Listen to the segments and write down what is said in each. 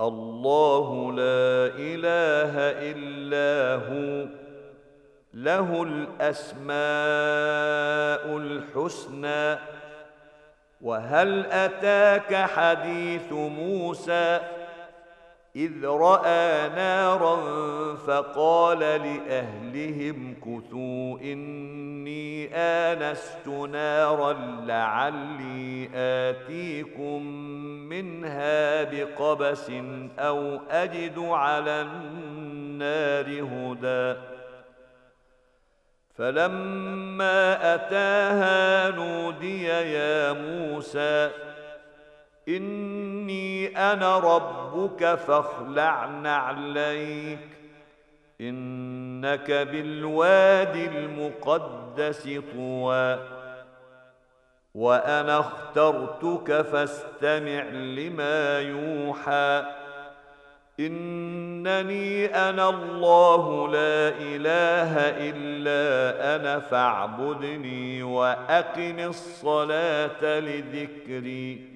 الله لا إله إلا هو. له الأسماء الحسنى. وهل أتاك حديث موسى؟ إذ رأى نارا فقال لأهلهم كثوا إني انست نارا لعلي آتيكم منها بقبس أو أجد على النار هدى. فلما أتاها نودي يا موسى إني أنا ربك فاخلع نعليك إنك بالوادي المقدس طوى. وأنا اخترتك فاستمع لما يوحى. إنني أنا الله لا إله إلا أنا فاعبدني وأقم الصلاة لذكري.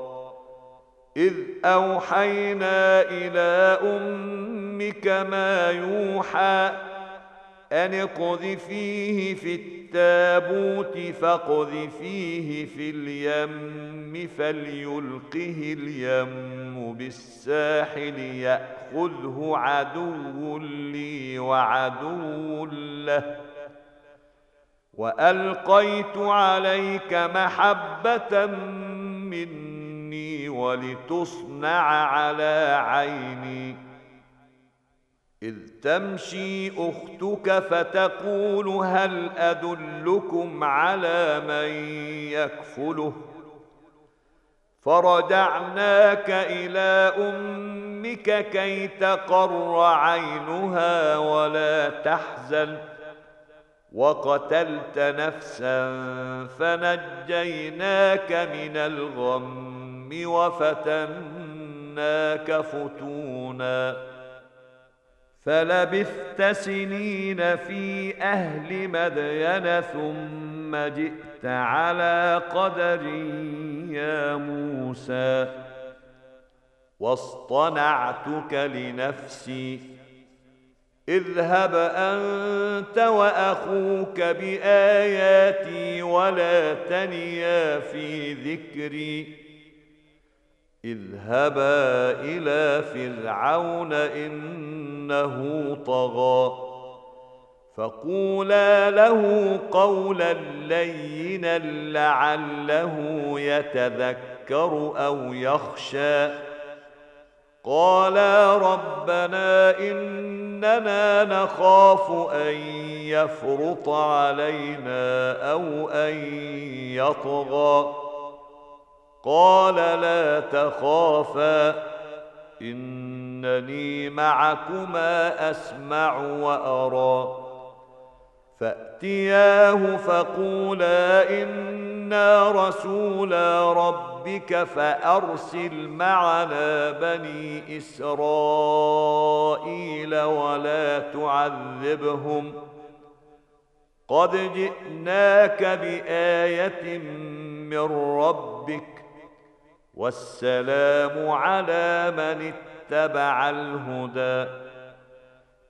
إذ أوحينا إلى أمك ما يوحى أن اقذفيه في التابوت فاقذفيه في اليم فليلقه اليم بالساحل يأخذه عدو لي وعدو له وألقيت عليك محبة مني ولتصنع على عيني. إذ تمشي أختك فتقول هل أدلكم على من يكفله؟ فرجعناك إلى أمك كي تقر عينها ولا تحزن. وقتلت نفسا فنجيناك من الغم. وفتناك فتونا. فلبثت سنين في أهل مدين ثم جئت على قدر يا موسى. واصطنعتك لنفسي. اذهب أنت وأخوك بآياتي ولا تنيا في ذكري. اذهبا إلى فرعون إنه طغى فقولا له قولا لينا لعله يتذكر أو يخشى قالا ربنا إننا نخاف أن يفرط علينا أو أن يطغى قال لا تخافا إنني معكما أسمع وأرى. فأتياه فقولا إنا رسولا ربك فأرسل معنا بني إسرائيل ولا تعذبهم. قد جئناك بآية من ربك والسلام على من اتبع الهدى.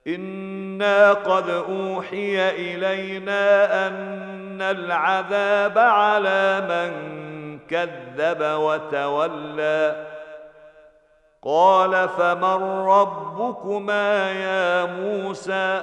إنا قد أوحي إلينا أن العذاب على من كذب وتولى. قال فمن ربكما يا موسى؟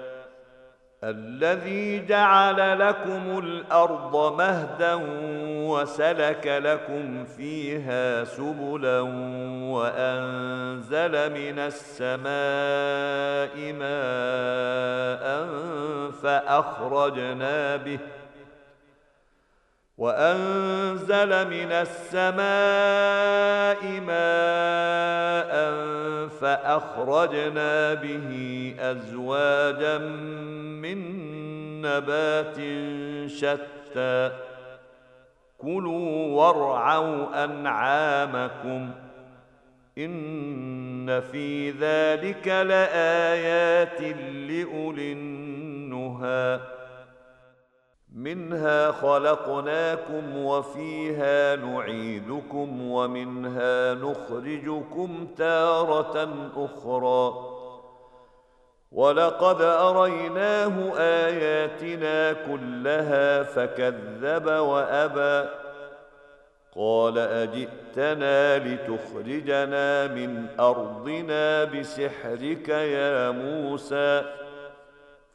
الذي جعل لكم الأرض مهدا وسلك لكم فيها سبلا وأنزل من السماء ماء فأخرجنا به وأنزل من السماء ماء فأخرجنا به أزواجا من نبات شتى. كلوا وارعوا أنعامكم إن في ذلك لآيات لأولي النهي منها خلقناكم وفيها نعيدكم ومنها نخرجكم تارة أخرى. ولقد أريناه آياتنا كلها فكذب وأبى. قال أجئتنا لتخرجنا من أرضنا بسحرك يا موسى؟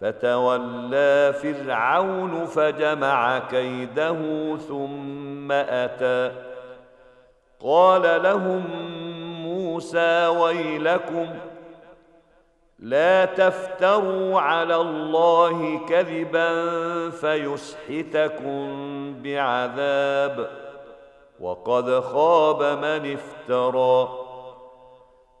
فتولى فرعون فجمع كيده ثم أتى. قال لهم موسى ويلكم لا تفتروا على الله كذبا فيسحتكم بعذاب. وقد خاب من افترى.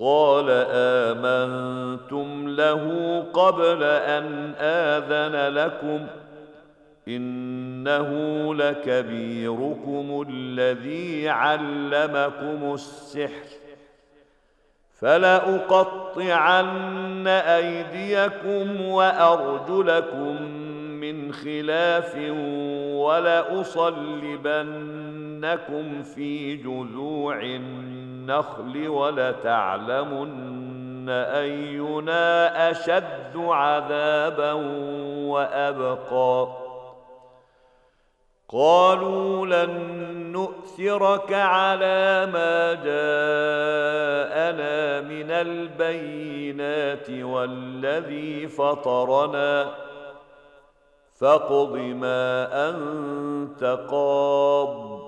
قال آمنتم له قبل أن آذن لكم إنه لكبيركم الذي علمكم السحر فلأقطعن أيديكم وأرجلكم من خلاف ولأصلبنكم في جذوع النخل ولتعلمن أينا أشد عذابا وأبقى. قالوا لن نؤثرك على ما جاءنا من البينات والذي فطرنا. فاقض ما أنت قاض.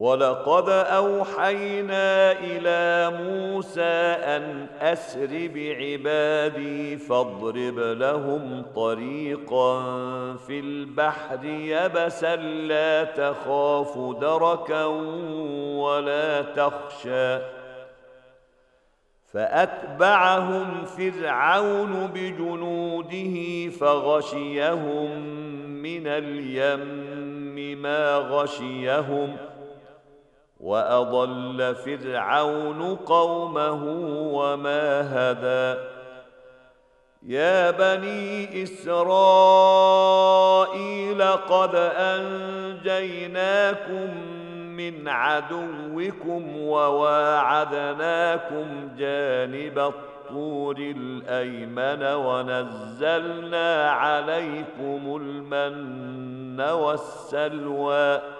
ولقد اوحينا إلى موسى ان اسر بعبادي فاضرب لهم طريقا في البحر يبسا لا تخاف دركا ولا تخشى فاتبعهم فرعون بجنوده فغشيهم من اليم ما غشيهم وأضل فرعون قومه وما هدى. يا بني إسرائيل قد أنجيناكم من عدوكم وواعدناكم جانب الطور الأيمن ونزلنا عليكم المن والسلوى.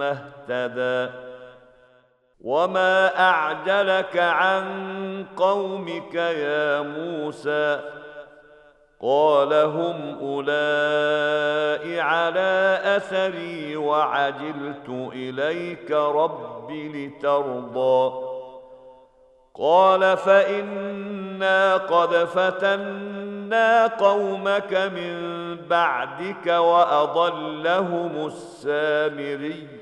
اهتدى. وما اعجلك عن قومك يا موسى؟ قال هم اولئك على اثري وعجلت اليك رب لترضى. قال فانا قد فتنا قومك من بعدك واضلهم السامري.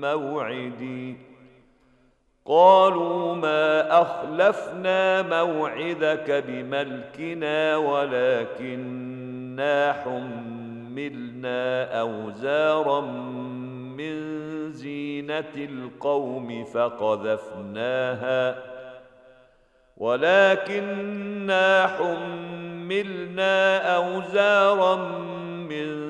موعدي قالوا ما أخلفنا موعدك بملكنا ولكننا حملنا أوزارا من زينة القوم فقذفناها. ولكنا حملنا أوزارا من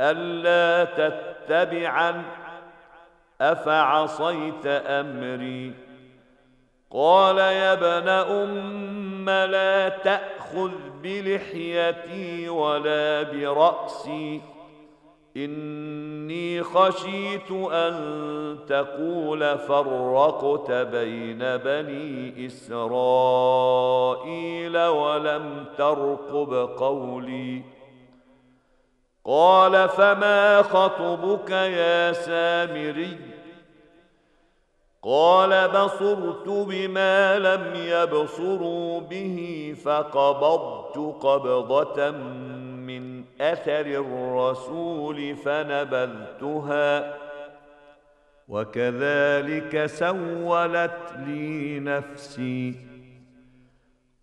ألا تتبعن أفعصيت أمري؟ قال يا ابن أم لا تأخذ بلحيتي ولا برأسي. إني خشيت أن تقول فرقت بين بني إسرائيل ولم ترقب قولي. قال فما خطبك يا سامري؟ قال بصرت بما لم يبصروا به فقبضت قبضة من أثر الرسول فنبذتها وكذلك سولت لي نفسي.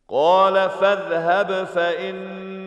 قال فاذهب فإن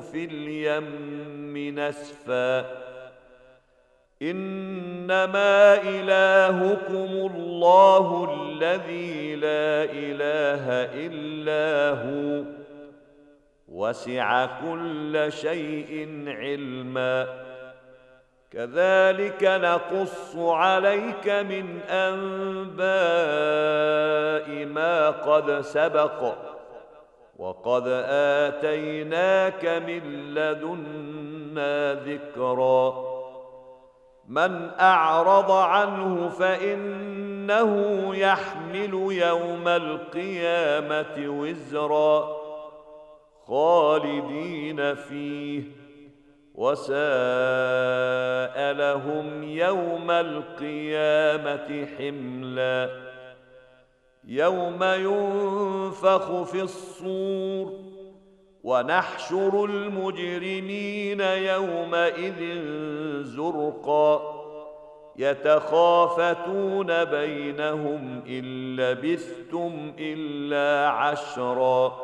في اليم نسفا. إنما إلهكم الله الذي لا إله إلا هو. وسع كل شيء علما. كذلك نقص عليك من أنباء ما قد سبق. وقد آتيناك من لدنا ذكرا. من أعرض عنه فإنه يحمل يوم القيامة وزرا. خالدين فيه. وساء لهم يوم القيامة حملا. يوم ينفخ في الصور ونحشر المجرمين يومئذ زرقا يتخافتون بينهم إن لبثتم إلا عشرا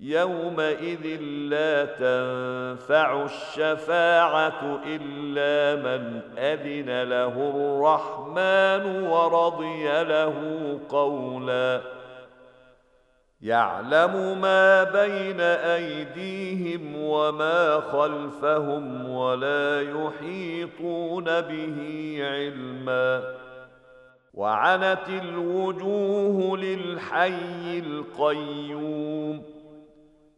يومئذ لا تنفع الشفاعة إلا من أذن له الرحمن ورضي له قولا. يعلم ما بين أيديهم وما خلفهم ولا يحيطون به علما. وعنت الوجوه للحي القيوم.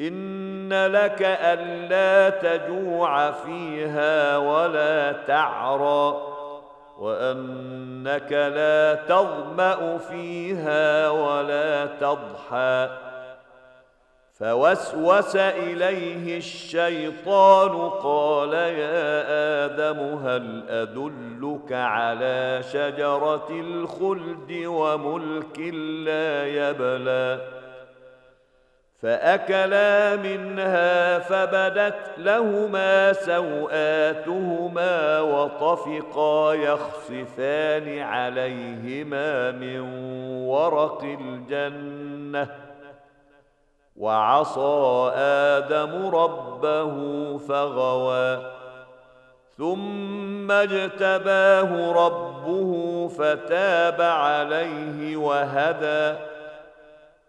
إن لك ألا تجوع فيها ولا تعرى وأنك لا تظمأ فيها ولا تضحى. فوسوس إليه الشيطان قال يا آدم هل أدلك على شجرة الخلد وملك لا يبلى؟ فأكلا منها فبدت لهما سوآتهما وطفقا يخصفان عليهما من ورق الجنة وعصى آدم ربه فغوى ثم اجتباه ربه فتاب عليه وهدى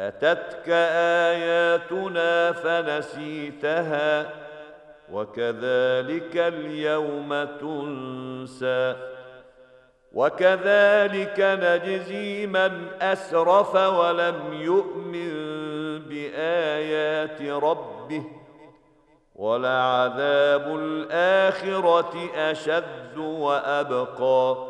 أتتك آياتنا فنسيتها وكذلك اليوم تنسى وكذلك نجزي من أسرف ولم يؤمن بآيات ربه ولعذاب الآخرة أشد وأبقى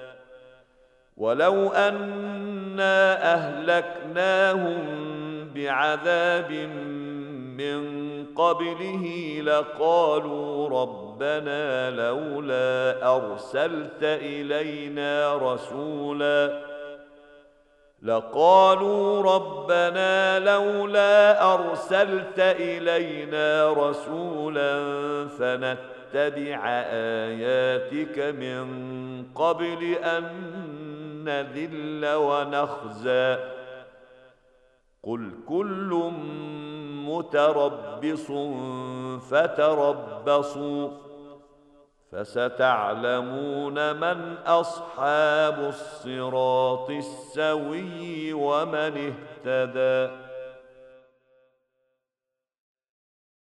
ولو أنا أهلكناهم بعذاب من قبله لقالوا ربنا لولا أرسلت إلينا رسولا لقالوا ربنا لولا أرسلت إلينا رسولا فنتبع آياتك من قبل أن نذل ونخزى. قل كل متربص فتربصوا فستعلمون من أصحاب الصراط السوي ومن اهتدي